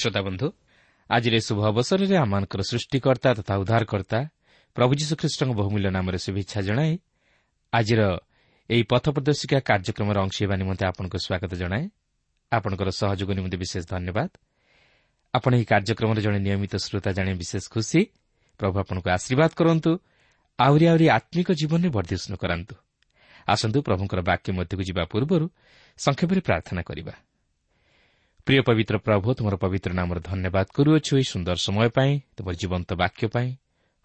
ପ୍ରିୟ ଶ୍ରୋତା ବନ୍ଧୁ ଆଜିର ଶୁଭ ଅବସରରେ ଆମମାନଙ୍କର ସୃଷ୍ଟିକର୍ତ୍ତା ତଥା ଉଦ୍ଧାରକର୍ତ୍ତା ପ୍ରଭୁ ଯୀଶୁଖ୍ରୀଷ୍ଟଙ୍କ ବହୁମୂଲ୍ୟ ନାମରେ ଶୁଭେଚ୍ଛା ଜଣାଏ ଆଜିର ଏହି ପଥ ପ୍ରଦର୍ଶିକା କାର୍ଯ୍ୟକ୍ରମର ଅଂଶ ହେବା ନିମନ୍ତେ ଆପଣଙ୍କୁ ସ୍ୱାଗତ ଜଣାଏ। ଆପଣଙ୍କର ସହଯୋଗ ନିମନ୍ତେ ବିଶେଷ ଧନ୍ୟବାଦ। ଆପଣ ଏହି କାର୍ଯ୍ୟକ୍ରମର ଜଣେ ନିୟମିତ ଶ୍ରୋତା ଜାଣି ବିଶେଷ ଖୁସି। ପ୍ରଭୁ ଆପଣଙ୍କୁ ଆଶୀର୍ବାଦ କରନ୍ତୁ। ଆହୁରି ଆହୁରି ଆତ୍ମିକ ଜୀବନରେ ବର୍ଦ୍ଧିଷ୍ଣୁ କରାନ୍ତୁ। ଆସନ୍ତୁ ପ୍ରଭୁଙ୍କର ବାକ୍ୟ ମଧ୍ୟକୁ ଯିବା ପୂର୍ବରୁ ସଂକ୍ଷେପରେ ପ୍ରାର୍ଥନା କରିବା। ପ୍ରିୟ ପବିତ୍ର ପ୍ରଭୁ ତୁମର ପବିତ୍ର ନାମର ଧନ୍ୟବାଦ କରୁଅଛୁ ଏହି ସୁନ୍ଦର ସମୟ ପାଇଁ ତୁମର ଜୀବନ୍ତ ବାକ୍ୟ ପାଇଁ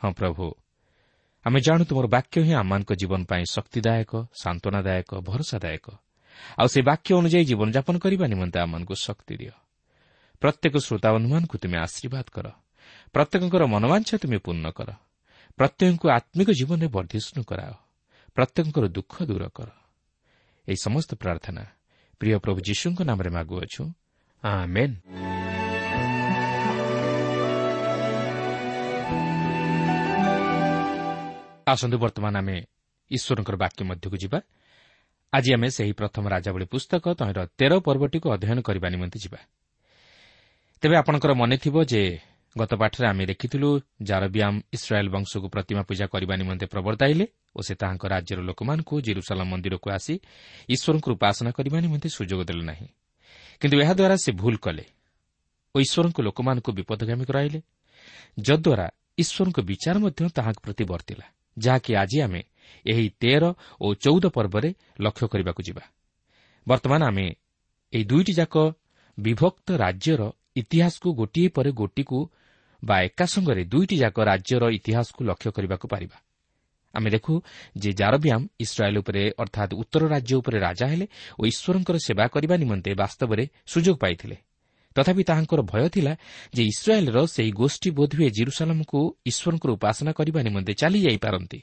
ହଁ ପ୍ରଭୁ ଆମେ ଜାଣୁ ତୁମର ବାକ୍ୟ ହିଁ ଆମମାନଙ୍କ ଜୀବନ ପାଇଁ ଶକ୍ତିଦାୟକ ସାନ୍ତ୍ୱନାଦାୟକ ଭରସାଦାୟକ ଆଉ ସେ ବାକ୍ୟ ଅନୁଯାୟୀ ଜୀବନଯାପନ କରିବା ନିମନ୍ତେ ଆମମାନଙ୍କୁ ଶକ୍ତି ଦିଅ ପ୍ରତ୍ୟେକ ଶ୍ରୋତା ଅନୁମାନଙ୍କୁ ତୁମେ ଆଶୀର୍ବାଦ କର ପ୍ରତ୍ୟେକଙ୍କର ମନୋବାଞ୍ଛା ତୁମେ ପୂର୍ଣ୍ଣ କର ପ୍ରତ୍ୟେକଙ୍କୁ ଆତ୍ମିକ ଜୀବନରେ ବର୍ଦ୍ଧିଷ୍ଣୁ କରାଅ ପ୍ରତ୍ୟେକଙ୍କର ଦୁଃଖ ଦୂର କର ଏହି ସମସ୍ତ ପ୍ରାର୍ଥନା ପ୍ରିୟ ପ୍ରଭୁ ଯୀଶୁଙ୍କ ନାମରେ ମାଗୁଅଛୁ ଆମେନ୍ ଆସନ୍ତୁ ବର୍ତ୍ତମାନ ଆମେ ଈଶ୍ୱରଙ୍କର ବାକ୍ୟ ମଧ୍ୟକୁ ଯିବା। ଆଜି ଆମେ ସେହି ପ୍ରଥମ ରାଜାବଳୀ ପୁସ୍ତକ ତହିଁର ତେର ପର୍ବଟିକୁ ଅଧ୍ୟୟନ କରିବା ନିମନ୍ତେ ଯିବା। ତେବେ ଆପଣଙ୍କର ମନେଥିବ ଯେ ଗତ ପାଠରେ ଆମେ ଦେଖିଥିଲୁ ଜାରବିଆମ୍ ଇସ୍ରାଏଲ୍ ବଂଶକୁ ପ୍ରତିମା ପୂଜା କରିବା ନିମନ୍ତେ ପ୍ରବର୍ତ୍ତାଇଲେ ଓ ସେ ତାହାଙ୍କ ରାଜ୍ୟର ଲୋକମାନଙ୍କୁ ଜିରୁସାଲାମ ମନ୍ଦିରକୁ ଆସି ଈଶ୍ୱରଙ୍କୁ ଉପାସନା କରିବା ନିମନ୍ତେ ସୁଯୋଗ ଦେଲେ ନାହିଁ। କିନ୍ତୁ ଏହାଦ୍ୱାରା ସେ ଭୁଲ କଲେ ଓ ଈଶ୍ୱରଙ୍କୁ ଲୋକମାନଙ୍କୁ ବିପଦଗାମୀ କରାଇଲେ। ଯଦ୍ୱାରା ଈଶ୍ୱରଙ୍କ ବିଚାର ମଧ୍ୟ ତାହାଙ୍କ ପ୍ରତି ବର୍ତ୍ତିଲା ଯାହାକି ଆଜି ଆମେ ଏହି ତେର ଓ ଚଉଦ ପର୍ବରେ ଲକ୍ଷ୍ୟ କରିବାକୁ ଯିବା। ବର୍ତ୍ତମାନ ଆମେ ଏହି ଦୁଇଟି ଯାକ ବିଭକ୍ତ ରାଜ୍ୟର ଇତିହାସକୁ ଗୋଟିଏ ପରେ ଗୋଟିକୁ ବା ଏକା ସଙ୍ଗରେ ଦୁଇଟି ଯାକ ରାଜ୍ୟର ଇତିହାସକୁ ଲକ୍ଷ୍ୟ କରିବାକୁ ପାରିବା। ଆମେ ଦେଖୁ ଯେ ଜାରବିଆମ୍ ଇସ୍ରାଏଲ୍ ଉପରେ ଅର୍ଥାତ୍ ଉତ୍ତର ରାଜ୍ୟ ଉପରେ ରାଜା ହେଲେ ଓ ଈଶ୍ୱରଙ୍କର ସେବା କରିବା ନିମନ୍ତେ ବାସ୍ତବରେ ସୁଯୋଗ ପାଇଥିଲେ। ତଥାପି ତାହାଙ୍କର ଭୟ ଥିଲା ଯେ ଇସ୍ରାଏଲ୍ର ସେହି ଗୋଷ୍ଠୀ ବୋଧହୁଏ ଜିରୁସାଲାମକୁ ଈଶ୍ୱରଙ୍କର ଉପାସନା କରିବା ନିମନ୍ତେ ଚାଲିଯାଇପାରନ୍ତି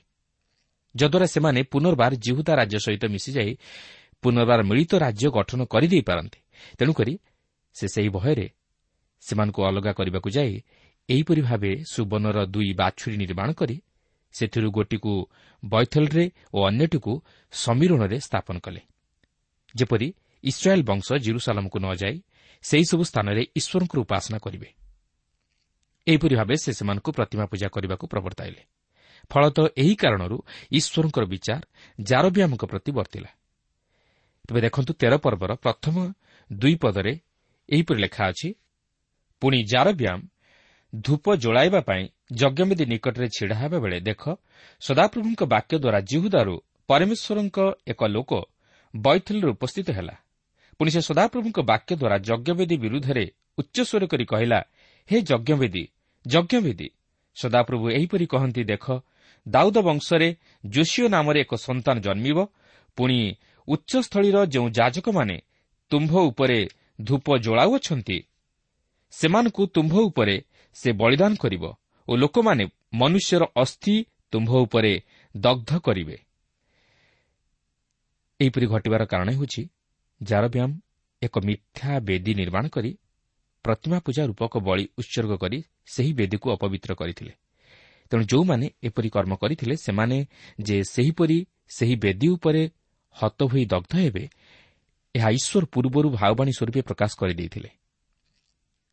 ଯଦ୍ୱାରା ସେମାନେ ପୁନର୍ବାର ଜିହୁଦା ରାଜ୍ୟ ସହିତ ମିଶିଯାଇ ପୁନର୍ବାର ମିଳିତ ରାଜ୍ୟ ଗଠନ କରିଦେଇପାରନ୍ତି ତେଣୁକରି ସେ ସେହି ଭୟରେ ସେମାନଙ୍କୁ ଅଲଗା କରିବାକୁ ଯାଇ ଏହିପରି ଭାବେ ସୁବର୍ଣ୍ଣର ଦୁଇ ବାଛୁରୀ ନିର୍ମାଣ କରି ସେଥିରୁ ଗୋଟିକୁ ବୈଥଲରେ ଓ ଅନ୍ୟଟିକୁ ସମୀରଣରେ ସ୍ଥାପନ କଲେ। ଯେପରି ଇସ୍ରାଏଲ୍ ବଂଶ ଜିରୁସାଲାମକୁ ନ ଯାଇ ସେହିସବୁ ସ୍ଥାନରେ ଈଶ୍ୱରଙ୍କର ଉପାସନା କରିବେ। ଏହିପରି ଭାବେ ସେ ସେମାନଙ୍କୁ ପ୍ରତିମା ପୂଜା କରିବାକୁ ପ୍ରବର୍ତ୍ତାଇଲେ ଫଳତଃ ଏହି କାରଣରୁ ଈଶ୍ୱରଙ୍କର ବିଚାର ଜାରବିଆମଙ୍କ ପ୍ରତି ବର୍ତ୍ତିଲା। ତେବେ ଦେଖନ୍ତୁ ତେର ପର୍ବର ପ୍ରଥମ ଦୁଇ ପଦରେ ଏହିପରି ଲେଖା ଅଛି ପୁଣି ଜାରବ୍ୟାମ ଧୂପ ଜଳାଇବା ପାଇଁ ଯଜ୍ଞବିଧି ନିକଟରେ ଛିଡ଼ା ହେବା ବେଳେ ଦେଖ ସଦାପ୍ରଭୁଙ୍କ ବାକ୍ୟ ଦ୍ୱାରା ଜିହୁଦାରୁ ପରମେଶ୍ୱରଙ୍କ ଏକ ଲୋକ ବୈଥଲରେ ଉପସ୍ଥିତ ହେଲା। ପୁଣି ସେ ସଦାପ୍ରଭୁଙ୍କ ବାକ୍ୟ ଦ୍ୱାରା ଯଜ୍ଞବେଦୀ ବିରୁଦ୍ଧରେ ଉଚ୍ଚସ୍ୱର କରି କହିଲା ହେ ଯଜ୍ଞବେଦୀ ଯଜ୍ଞବେଦୀ ସଦାପ୍ରଭୁ ଏହିପରି କହନ୍ତି ଦେଖ ଦାଉଦ ବଂଶରେ ଯୋଶୀୟ ନାମରେ ଏକ ସନ୍ତାନ ଜନ୍ମିବ ପୁଣି ଉଚ୍ଚସ୍ଥଳୀର ଯେଉଁ ଯାଜକମାନେ ତୁମ୍ଭ ଉପରେ ଧୂପ ଜଳାଉଅଛନ୍ତି ସେମାନଙ୍କୁ ତୁମ୍ଭ ଉପରେ ସେ ବଳିଦାନ କରିବ ଓ ଲୋକମାନେ ମନୁଷ୍ୟର ଅସ୍ଥି ତୁମ୍ଭ ଉପରେ ଦଗ୍ଧ କରିବେ। ଏହିପରି ଘଟିବାର କାରଣ ହେଉଛି ଜାରବ୍ୟାମ ଏକ ମିଥ୍ୟା ବେଦୀ ନିର୍ମାଣ କରି ପ୍ରତିମା ପୂଜା ରୂପକ ବଳି ଉତ୍ସର୍ଗ କରି ସେହି ବେଦୀକୁ ଅପବିତ୍ର କରିଥିଲେ। ତେଣୁ ଯେଉଁମାନେ ଏପରି କର୍ମ କରିଥିଲେ ସେମାନେ ଯେ ସେହିପରି ସେହି ବେଦୀ ଉପରେ ହତ ହୋଇ ଦଗ୍ଧ ହେବେ ଏହା ଈଶ୍ୱର ପୂର୍ବରୁ ଭାଓବାଣୀ ସ୍ୱରୂପେ ପ୍ରକାଶ କରିଦେଇଥିଲେ।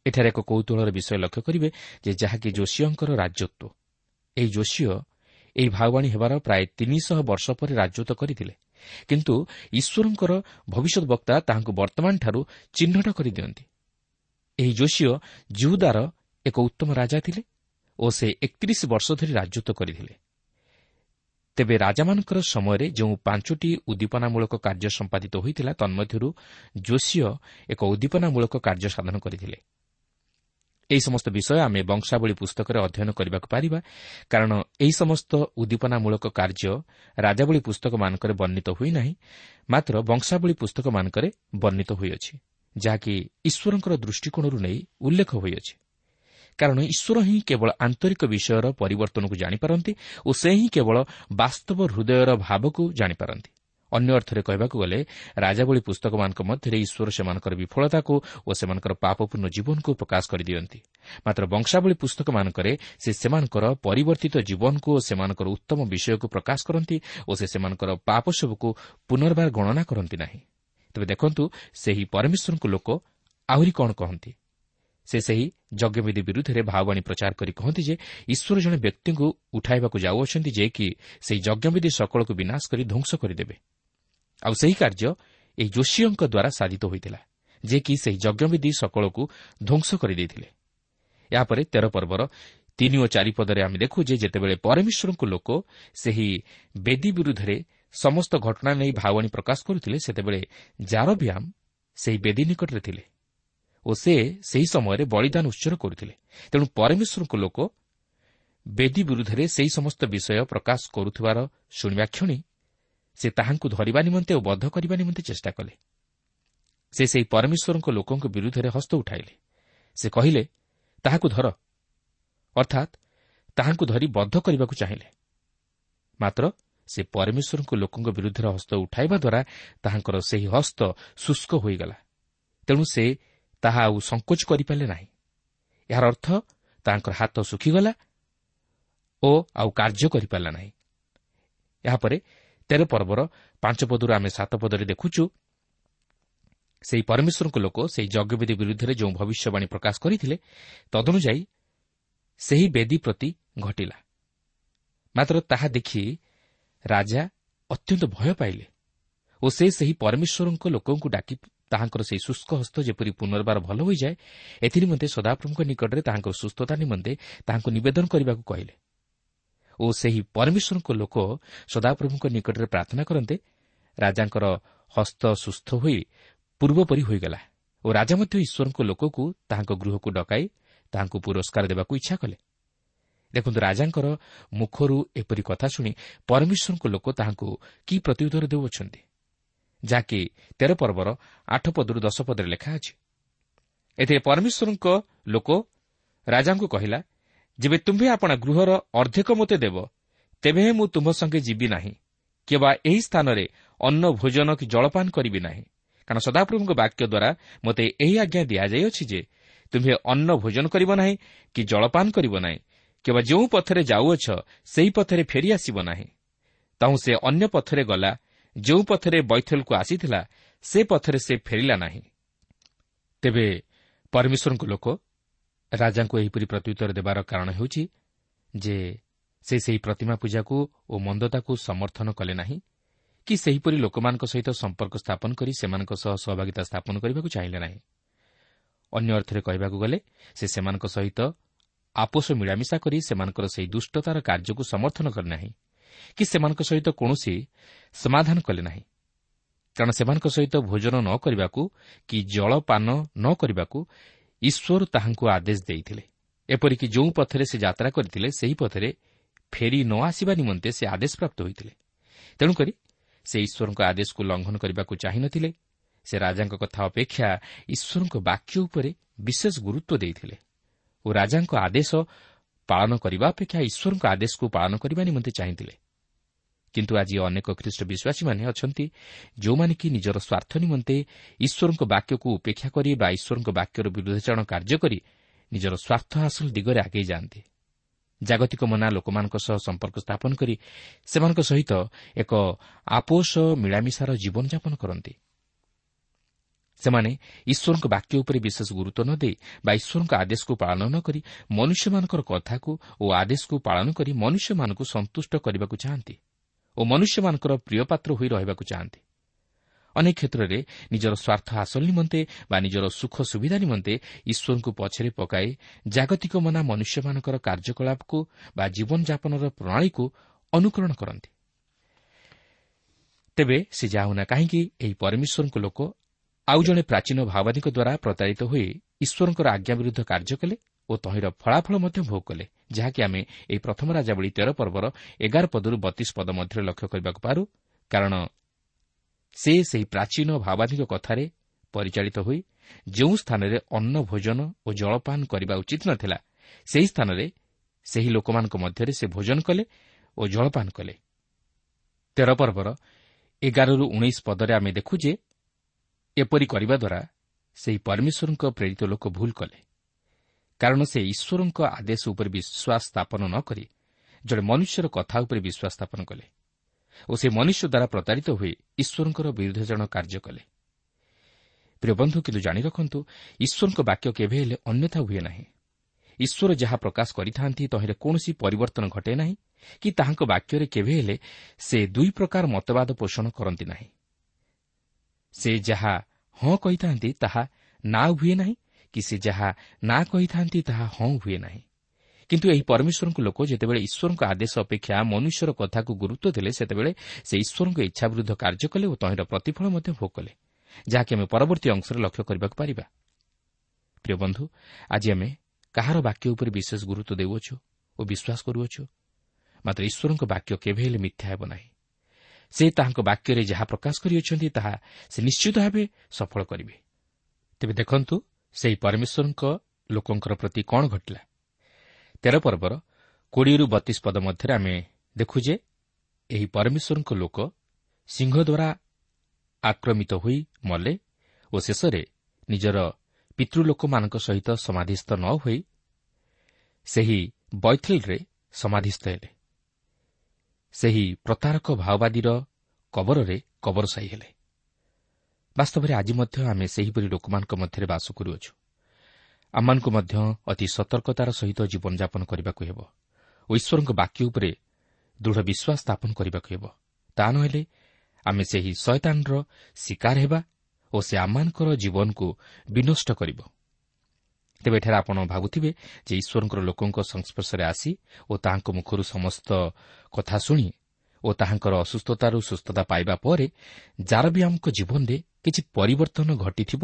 ଏଠାରେ ଏକ କୌତୁହଳର ବିଷୟ ଲକ୍ଷ୍ୟ କରିବେ ଯେ ଯାହାକି ଯୋଶୀଙ୍କର ରାଜତ୍ୱ ଏହି ଯୋଶୀୟ ଏହି ଭାଓବାଣୀ ହେବାର ପ୍ରାୟ ତିନିଶହ ବର୍ଷ ପରେ ରାଜତ୍ୱ କରିଥିଲେ। କିନ୍ତୁ ଈଶ୍ୱରଙ୍କର ଭବିଷ୍ୟତ ବକ୍ତା ତାହାଙ୍କୁ ବର୍ତ୍ତମାନଠାରୁ ଚିହ୍ନଟ କରିଦିଅନ୍ତି। ଏହି ଯୋଶୀୟ ଜିହୁଦାର ଏକ ଉତ୍ତମ ରାଜା ଥିଲେ ଓ ସେ ଏକତିରିଶ ବର୍ଷ ଧରି ରାଜତ୍ୱ କରିଥିଲେ। ତେବେ ରାଜାମାନଙ୍କର ସମୟରେ ଯେଉଁ ପାଞ୍ଚଟି ଉଦ୍ଦୀପନାମୂଳକ କାର୍ଯ୍ୟ ସମ୍ପାଦିତ ହୋଇଥିଲା ତନ୍ମଧ୍ୟରୁ ଯୋଶୀୟ ଏକ ଉଦ୍ଦୀପନାମୂଳକ କାର୍ଯ୍ୟ ସାଧନ କରିଥିଲେ। ଏହି ସମସ୍ତ ବିଷୟ ଆମେ ବଂଶାବଳୀ ପୁସ୍ତକରେ ଅଧ୍ୟୟନ କରିବାକୁ ପାରିବା। କାରଣ ଏହି ସମସ୍ତ ଉଦ୍ଦୀପନାମୂଳକ କାର୍ଯ୍ୟ ରାଜାବଳୀ ପୁସ୍ତକମାନଙ୍କରେ ବର୍ଣ୍ଣିତ ହୋଇନାହିଁ ମାତ୍ର ବଂଶାବଳୀ ପୁସ୍ତକମାନଙ୍କରେ ବର୍ଣ୍ଣିତ ହୋଇଅଛି ଯାହାକି ଈଶ୍ୱରଙ୍କର ଦୃଷ୍ଟିକୋଣରୁ ନେଇ ଉଲ୍ଲେଖ ହୋଇଅଛି। କାରଣ ଈଶ୍ୱର ହିଁ କେବଳ ଆନ୍ତରିକ ବିଷୟର ପରିବର୍ତ୍ତନକୁ ଜାଣିପାରନ୍ତି ଓ ସେ ହିଁ କେବଳ ବାସ୍ତବ ହୃଦୟର ଭାବକୁ ଜାଣିପାରନ୍ତି। ଅନ୍ୟ ଅର୍ଥରେ କହିବାକୁ ଗଲେ ରାଜାବଳୀ ପୁସ୍ତକମାନଙ୍କ ମଧ୍ୟରେ ଈଶ୍ୱର ସେମାନଙ୍କର ବିଫଳତାକୁ ଓ ସେମାନଙ୍କର ପାପପୂର୍ଣ୍ଣ ଜୀବନକୁ ପ୍ରକାଶ କରିଦିଅନ୍ତି। ମାତ୍ର ବଂଶାବଳୀ ପୁସ୍ତକମାନଙ୍କରେ ସେ ସେମାନଙ୍କର ପରିବର୍ତ୍ତିତ ଜୀବନକୁ ଓ ସେମାନଙ୍କର ଉତ୍ତମ ବିଷୟକୁ ପ୍ରକାଶ କରନ୍ତି ଓ ସେ ସେମାନଙ୍କର ପାପ ସବୁକୁ ପୁନର୍ବାର ଗଣନା କରନ୍ତି ନାହିଁ। ତେବେ ଦେଖନ୍ତୁ ସେହି ପରମେଶ୍ୱରଙ୍କ ଲୋକ ଆହୁରି କ'ଣ କହନ୍ତି? ସେ ସେହି ଯଜ୍ଞବିଧି ବିରୁଦ୍ଧରେ ଭାଓବାଣୀ ପ୍ରଚାର କରି କହନ୍ତି ଯେ ଈଶ୍ୱର ଜଣେ ବ୍ୟକ୍ତିଙ୍କୁ ଉଠାଇବାକୁ ଯାଉଅଛନ୍ତି ଯେ କି ସେହି ଯଜ୍ଞବିଧି ସକଳକୁ ବିନାଶ କରି ଧ୍ୱଂସ କରିଦେବେ। ଆଉ ସେହି କାର୍ଯ୍ୟ ଏହି ଯୋଶୀଙ୍କ ଦ୍ୱାରା ସାଧିତ ହୋଇଥିଲା ଯେ କି ସେହି ଯଜ୍ଞବିଧି ସକଳକୁ ଧ୍ୱଂସ କରିଦେଇଥିଲେ। ଏହାପରେ ତେର ପର୍ବର ତିନି ଓ ଚାରିପଦରେ ଆମେ ଦେଖୁ ଯେ ଯେତେବେଳେ ପରମେଶ୍ୱରଙ୍କ ଲୋକ ସେହି ବେଦୀ ବିରୁଦ୍ଧରେ ସମସ୍ତ ଘଟଣା ନେଇ ଭାଓବାଣୀ ପ୍ରକାଶ କରୁଥିଲେ ସେତେବେଳେ ଜାରବ୍ୟାମ୍ ସେହି ବେଦୀ ନିକଟରେ ଥିଲେ ଓ ସେ ସେହି ସମୟରେ ବଳିଦାନ ଉତ୍ସର କରୁଥିଲେ। ତେଣୁ ପରମେଶ୍ୱରଙ୍କ ଲୋକ ବେଦୀ ବିରୁଦ୍ଧରେ ସେହି ସମସ୍ତ ବିଷୟ ପ୍ରକାଶ କରୁଥିବାର ଶୁଣିବା କ୍ଷଣି ସେ ତାହାଙ୍କୁ ଧରିବା ନିମନ୍ତେ ଓ ବଦ୍ଧ କରିବା ନିମନ୍ତେ ଚେଷ୍ଟା କଲେ। ସେ ସେହି ପରମେଶ୍ୱରଙ୍କ ଲୋକଙ୍କ ବିରୁଦ୍ଧରେ ହସ୍ତ ଉଠାଇଲେ। ସେ କହିଲେ ତାହାକୁ ଧର। ଅର୍ଥାତ୍ ତାହାଙ୍କୁ ଧରି ବଦ୍ଧ କରିବାକୁ ଚାହିଁଲେ। ମାତ୍ର ସେ ପରମେଶ୍ୱରଙ୍କ ଲୋକଙ୍କ ବିରୁଦ୍ଧରେ ହସ୍ତ ଉଠାଇବା ଦ୍ୱାରା ତାହାଙ୍କର ସେହି ହସ୍ତ ଶୁଷ୍କ ହୋଇଗଲା। ତେଣୁ ସେ ତାହା ଆଉ ସଙ୍କୋଚ କରିପାରିଲେ ନାହିଁ। ଏହାର ଅର୍ଥ ତାହାଙ୍କର ହାତ ଶୁଖିଗଲା ଓ ଆଉ କାର୍ଯ୍ୟ କରିପାରିଲା ନାହିଁ। ଏହାପରେ ତେର ପର୍ବର ପାଞ୍ଚ ପଦରୁ ଆମେ ସାତ ପଦରେ ଦେଖୁଛୁ ସେହି ପରମେଶ୍ୱରଙ୍କ ଲୋକ ସେହି ଯଜ୍ଞବେଦୀ ବିରୁଦ୍ଧରେ ଯେଉଁ ଭବିଷ୍ୟବାଣୀ ପ୍ରକାଶ କରିଥିଲେ ତଦନୁଯାୟୀ ସେହି ବେଦୀ ପ୍ରତି ଘଟିଲା। ମାତ୍ର ତାହା ଦେଖି ରାଜା ଅତ୍ୟନ୍ତ ଭୟ ପାଇଲେ ଓ ସେ ସେହି ପରମେଶ୍ୱରଙ୍କ ଲୋକଙ୍କୁ ଡାକି ତାହାଙ୍କର ସେହି ଶୁଷ୍କ ହସ୍ତ ଯେପରି ପୁନର୍ବାର ଭଲ ହୋଇଯାଏ ଏଥିନିମନ୍ତେ ସଦାପ୍ରଭୁଙ୍କ ନିକଟରେ ତାହାଙ୍କର ସୁସ୍ଥତା ନିମନ୍ତେ ତାହାଙ୍କୁ ନିବେଦନ କରିବାକୁ କହିଲେ। ଓ ସେହି ପରମେଶ୍ୱରଙ୍କ ଲୋକ ସଦାପ୍ରଭୁଙ୍କ ନିକଟରେ ପ୍ରାର୍ଥନା କରନ୍ତେ ରାଜାଙ୍କର ହସ୍ତ ସୁସ୍ଥ ହୋଇ ପୂର୍ବପରି ହୋଇଗଲା ଓ ରାଜା ମଧ୍ୟ ଈଶ୍ୱରଙ୍କ ଲୋକକୁ ତାହାଙ୍କ ଗୃହକୁ ଡକାଇ ତାହାଙ୍କୁ ପୁରସ୍କାର ଦେବାକୁ ଇଚ୍ଛା କଲେ। ଦେଖନ୍ତୁ ରାଜାଙ୍କର ମୁଖରୁ ଏପରି କଥା ଶୁଣି ପରମେଶ୍ୱରଙ୍କ ଲୋକ ତାହାଙ୍କୁ କି ପ୍ରତ୍ୟୁତ୍ତର ଦେଉଅଛନ୍ତି ଯାହାକି ତେର ପର୍ବର ଆଠ ପଦରୁ ଦଶ ପଦରେ ଲେଖା ଅଛି। ଏଥିରେ ପରମେଶ୍ୱରଙ୍କ ଲୋକ ରାଜାଙ୍କୁ କହିଲା ଯେବେ ତୁମ୍ଭେ ଆପଣା ଗୃହର ଅର୍ଦ୍ଧେକ ମୋତେ ଦେବ ତେବେ ମୁଁ ତୁମ୍ଭ ସଙ୍ଗେ ଯିବି ନାହିଁ। କିମ୍ବା ଏହି ସ୍ଥାନରେ ଅନ୍ନ ଭୋଜନ କି ଜଳପାନ କରିବି ନାହିଁ। କାରଣ ସଦାପ୍ରଭୁଙ୍କ ବାକ୍ୟ ଦ୍ୱାରା ମୋତେ ଏହି ଆଜ୍ଞା ଦିଆଯାଇଅଛି ଯେ ତୁମ୍ଭେ ଅନ୍ନ ଭୋଜନ କରିବ ନାହିଁ କି ଜଳପାନ କରିବ ନାହିଁ। କିମ୍ବା ଯେଉଁ ପଥରେ ଯାଉଅଛ ସେହି ପଥରେ ଫେରିଆସିବ ନାହିଁ। ତାହୁଁ ସେ ଅନ୍ୟ ପଥରେ ଗଲା ଯେଉଁ ପଥରେ ବୈଥଲକୁ ଆସିଥିଲା ସେ ପଥରେ ସେ ଫେରିଲା ନାହିଁ। ତେବେ ପରମେଶ୍ୱରଙ୍କ ଲୋକ ରାଜାଙ୍କୁ ଏହିପରି ପ୍ରତ୍ୟୁତ୍ତର ଦେବାର କାରଣ ହେଉଛି ଯେ ସେ ସେହି ପ୍ରତିମା ପୂଜାକୁ ଓ ମନ୍ଦତାକୁ ସମର୍ଥନ କଲେ ନାହିଁ କି ସେହିପରି ଲୋକମାନଙ୍କ ସହିତ ସମ୍ପର୍କ ସ୍ଥାପନ କରି ସେମାନଙ୍କ ସହ ସହଭାଗିତା ସ୍ଥାପନ କରିବାକୁ ଚାହିଁଲେ ନାହିଁ। ଅନ୍ୟ ଅର୍ଥରେ କହିବାକୁ ଗଲେ ସେ ସେମାନଙ୍କ ସହିତ ଆପୋଷ ମିଳାମିଶା କରି ସେମାନଙ୍କର ସେହି ଦୁଷ୍ଟତାର କାର୍ଯ୍ୟକୁ ସମର୍ଥନ କଲେ ନାହିଁ କି ସେମାନଙ୍କ ସହିତ କୌଣସି ସମାଧାନ କଲେ ନାହିଁ। କାରଣ ସେମାନଙ୍କ ସହିତ ଭୋଜନ ନ କରିବାକୁ କି ଜଳପାନ ନ କରିବାକୁ ଈଶ୍ୱର ତାହାଙ୍କୁ ଆଦେଶ ଦେଇଥିଲେ। ଏପରିକି ଯେଉଁ ପଥରେ ସେ ଯାତ୍ରା କରିଥିଲେ ସେହି ପଥରେ ଫେରି ନ ଆସିବା ନିମନ୍ତେ ସେ ଆଦେଶପ୍ରାପ୍ତ ହୋଇଥିଲେ। ତେଣୁକରି ସେ ଈଶ୍ୱରଙ୍କ ଆଦେଶକୁ ଲଙ୍ଘନ କରିବାକୁ ଚାହିଁନଥିଲେ ସେ ରାଜାଙ୍କ କଥା ଅପେକ୍ଷା ଈଶ୍ୱରଙ୍କ ବାକ୍ୟ ଉପରେ ବିଶେଷ ଗୁରୁତ୍ୱ ଦେଇଥିଲେ ଓ ରାଜାଙ୍କ ଆଦେଶ ପାଳନ କରିବା ଅପେକ୍ଷା ଈଶ୍ୱରଙ୍କ ଆଦେଶକୁ ପାଳନ କରିବା ନିମନ୍ତେ ଚାହିଁଥିଲେ। କିନ୍ତୁ ଆଜି ଅନେକ ଖ୍ରୀଷ୍ଟ ବିଶ୍ୱାସୀମାନେ ଅଛନ୍ତି ଯେଉଁମାନେ କି ନିଜର ସ୍ୱାର୍ଥ ନିମନ୍ତେ ଈଶ୍ୱରଙ୍କ ବାକ୍ୟକୁ ଉପେକ୍ଷା କରି ବା ଈଶ୍ୱରଙ୍କ ବାକ୍ୟର ବିରୋଧାଚରଣ କାର୍ଯ୍ୟ କରି ନିଜର ସ୍ୱାର୍ଥ ହାସଲ ଦିଗରେ ଆଗେଇ ଯାଆନ୍ତି। ଜାଗତିକ ମନା ଲୋକମାନଙ୍କ ସହ ସମ୍ପର୍କ ସ୍ଥାପନ କରି ସେମାନଙ୍କ ସହିତ ଏକ ଆପୋଷ ମିଳାମିଶାର ଜୀବନଯାପନ କରନ୍ତି। ସେମାନେ ଈଶ୍ୱରଙ୍କ ବାକ୍ୟ ଉପରେ ବିଶେଷ ଗୁରୁତ୍ୱ ନ ଦେଇ ବା ଈଶ୍ୱରଙ୍କ ଆଦେଶକୁ ପାଳନ ନ କରି ମନୁଷ୍ୟମାନଙ୍କର କଥାକୁ ଓ ଆଦେଶକୁ ପାଳନ କରି ମନୁଷ୍ୟମାନଙ୍କୁ ସନ୍ତୁଷ୍ଟ କରିବାକୁ ଚାହାନ୍ତି। ଓ ମନୁଷ୍ୟମାନଙ୍କର ପ୍ରିୟପାତ୍ର ହୋଇ ରହିବାକୁ ଚାହାନ୍ତି। ଅନେକ କ୍ଷେତ୍ରରେ ନିଜର ସ୍ୱାର୍ଥ ହାସଲ ନିମନ୍ତେ ବା ନିଜର ସୁଖ ସୁବିଧା ନିମନ୍ତେ ଈଶ୍ୱରଙ୍କୁ ପଛରେ ପକାଇ ଜାଗତିକ ମନା ମନୁଷ୍ୟମାନଙ୍କର କାର୍ଯ୍ୟକଳାପକୁ ବା ଜୀବନଯାପନର ପ୍ରଣାଳୀକୁ ଅନୁକରଣ କରନ୍ତି। ତେବେ ସେ ଯାଉନା କାହିଁକି ଏହି ପରମେଶ୍ୱରଙ୍କ ଲୋକ ଆଉ ଜଣେ ପ୍ରାଚୀନ ଭାବାଦୀଙ୍କ ଦ୍ୱାରା ପ୍ରତାରିତ ହୋଇ ଈଶ୍ୱରଙ୍କର ଆଜ୍ଞା ବିରୁଦ୍ଧ କାର୍ଯ୍ୟ କଲେ ଓ ତହିଁର ଫଳାଫଳ ମଧ୍ୟ ଭୋଗ କଲେ। ଯାହାକି ଆମେ ଏହି ପ୍ରଥମ ରାଜାବଳୀ ତେର ପର୍ବର ଏଗାର ପଦରୁ ବତିଶ ପଦ ମଧ୍ୟରେ ଲକ୍ଷ୍ୟ କରିବାକୁ ପାରୁ। କାରଣ ସେ ସେହି ପ୍ରାଚୀନ ଭାବାଧିକ କଥାରେ ପରିଚାଳିତ ହୋଇ ଯେଉଁ ସ୍ଥାନରେ ଅନ୍ନ ଭୋଜନ ଓ ଜଳପାନ କରିବା ଉଚିତ ନ ଥିଲା ସେହି ସ୍ଥାନରେ ସେହି ଲୋକମାନଙ୍କ ମଧ୍ୟରେ ସେ ଭୋଜନ କଲେ ଓ ଜଳପାନ କଲେ। ତେର ପର୍ବର ଏଗାରରୁ ଉଣେଇଶ ପଦରେ ଆମେ ଦେଖୁ ଯେ ଏପରି କରିବା ଦ୍ୱାରା ସେହି ପରମେଶ୍ୱରଙ୍କ ପ୍ରେରିତ ଲୋକ ଭୁଲ କଲେ। କାରଣ ସେ ଈଶ୍ୱରଙ୍କ ଆଦେଶ ଉପରେ ବିଶ୍ୱାସ ସ୍ଥାପନ ନ କରି ଜଣେ ମନୁଷ୍ୟର କଥା ଉପରେ ବିଶ୍ୱାସ ସ୍ଥାପନ କଲେ ଓ ସେ ମନୁଷ୍ୟ ଦ୍ୱାରା ପ୍ରତାରିତ ହୋଇ ଈଶ୍ୱରଙ୍କର ବିରୁଦ୍ଧଜନ କାର୍ଯ୍ୟ କଲେ। ପ୍ରିୟ ବନ୍ଧୁ କିନ୍ତୁ ଜାଣି ରଖନ୍ତୁ ଈଶ୍ୱରଙ୍କ ବାକ୍ୟ କେବେ ହେଲେ ଅନ୍ୟଥା ହୁଏ ନାହିଁ। ଈଶ୍ୱର ଯାହା ପ୍ରକାଶ କରିଥାନ୍ତି ତହିଁରେ କୌଣସି ପରିବର୍ତ୍ତନ ଘଟେ ନାହିଁ କି ତାହାଙ୍କ ବାକ୍ୟରେ କେବେ ହେଲେ ସେ ଦୁଇ ପ୍ରକାର ମତବାଦ ପୋଷଣ କରନ୍ତି ନାହିଁ। ସେ ଯାହା ହଁ କହିଥାନ୍ତି ତାହା ନା ହୁଏ ନାହିଁ କି ସେ ଯାହା ନା କହିଥାନ୍ତି ତାହା ହଁ ହୁଏ ନାହିଁ। କିନ୍ତୁ ଏହି ପରମେଶ୍ୱରଙ୍କ ଲୋକ ଯେତେବେଳେ ଈଶ୍ୱରଙ୍କ ଆଦେଶ ଅପେକ୍ଷା ମନୁଷ୍ୟର କଥାକୁ ଗୁରୁତ୍ୱ ଦେଲେ ସେତେବେଳେ ସେ ଈଶ୍ୱରଙ୍କ ଇଚ୍ଛା ବିରୁଦ୍ଧ କାର୍ଯ୍ୟ କଲେ ଓ ତହିଁର ପ୍ରତିଫଳ ମଧ୍ୟ ଭୋଗ କଲେ ଯାହାକି ଆମେ ପରବର୍ତ୍ତୀ ଅଂଶରେ ଲକ୍ଷ୍ୟ କରିବାକୁ ପାରିବା। ପ୍ରିୟ ବନ୍ଧୁ ଆଜି ଆମେ କାହାର ବାକ୍ୟ ଉପରେ ବିଶେଷ ଗୁରୁତ୍ୱ ଦେଉଅଛୁ ଓ ବିଶ୍ୱାସ କରୁଅଛୁ? ମାତ୍ର ଈଶ୍ୱରଙ୍କ ବାକ୍ୟ କେବେ ହେଲେ ମିଥ୍ୟା ହେବ ନାହିଁ। ସେ ତାହାଙ୍କ ବାକ୍ୟରେ ଯାହା ପ୍ରକାଶ କରିଅଛନ୍ତି ତାହା ସେ ନିଶ୍ଚିତ ଭାବେ ସଫଳ କରିବେ। ତେବେ ଦେଖନ୍ତୁ ସେହି ପରମେଶ୍ୱରଙ୍କ ଲୋକଙ୍କର ପ୍ରତି କ'ଣ ଘଟିଲା? ତେର ପର୍ବର କୋଡ଼ିଏରୁ ବତିଶ ପଦ ମଧ୍ୟରେ ଆମେ ଦେଖୁ ଯେ ଏହି ପରମେଶ୍ୱରଙ୍କ ଲୋକ ସିଂହ ଦ୍ୱାରା ଆକ୍ରମିତ ହୋଇ ମଲେ ଓ ଶେଷରେ ନିଜର ପିତୃଲୋକମାନଙ୍କ ସହିତ ସମାଧିସ୍ଥ ନ ହୋଇ ସେହି ବୈଥିଲ୍ରେ ସମାଧିସ୍ଥ ହେଲେ। ସେହି ପ୍ରତାରକ ଭାଓବାଦୀର କବରରେ କବରସାଇ ହେଲେ। ବାସ୍ତବରେ ଆଜି ମଧ୍ୟ ଆମେ ସେହିପରି ଲୋକମାନଙ୍କ ମଧ୍ୟରେ ବାସ କରୁଅଛୁ। ଆମମାନଙ୍କୁ ମଧ୍ୟ ଅତି ସତର୍କତାର ସହିତ ଜୀବନଯାପନ କରିବାକୁ ହେବ ଓ ଈଶ୍ୱରଙ୍କ ବାକ୍ୟ ଉପରେ ଦୃଢ଼ ବିଶ୍ୱାସ ସ୍ଥାପନ କରିବାକୁ ହେବ। ତାହା ନହେଲେ ଆମେ ସେହି ଶୟତାନର ଶିକାର ହେବା ଓ ସେ ଆମମାନଙ୍କର ଜୀବନକୁ ବିନଷ୍ଟ କରିବ। ତେବେ ଏଠାରେ ଆପଣ ଭାବୁଥିବେ ଯେ ଈଶ୍ୱରଙ୍କର ଲୋକଙ୍କ ସଂସ୍ପର୍ଶରେ ଆସି ଓ ତାହାଙ୍କ ମୁଖରୁ ସମସ୍ତ କଥା ଶୁଣି ଓ ତାହାଙ୍କର ଅସୁସ୍ଥତାରୁ ସୁସ୍ଥତା ପାଇବା ପରେ ଜାରବିଆମଙ୍କ ଜୀବନରେ କିଛି ପରିବର୍ତ୍ତନ ଘଟିଥିବ?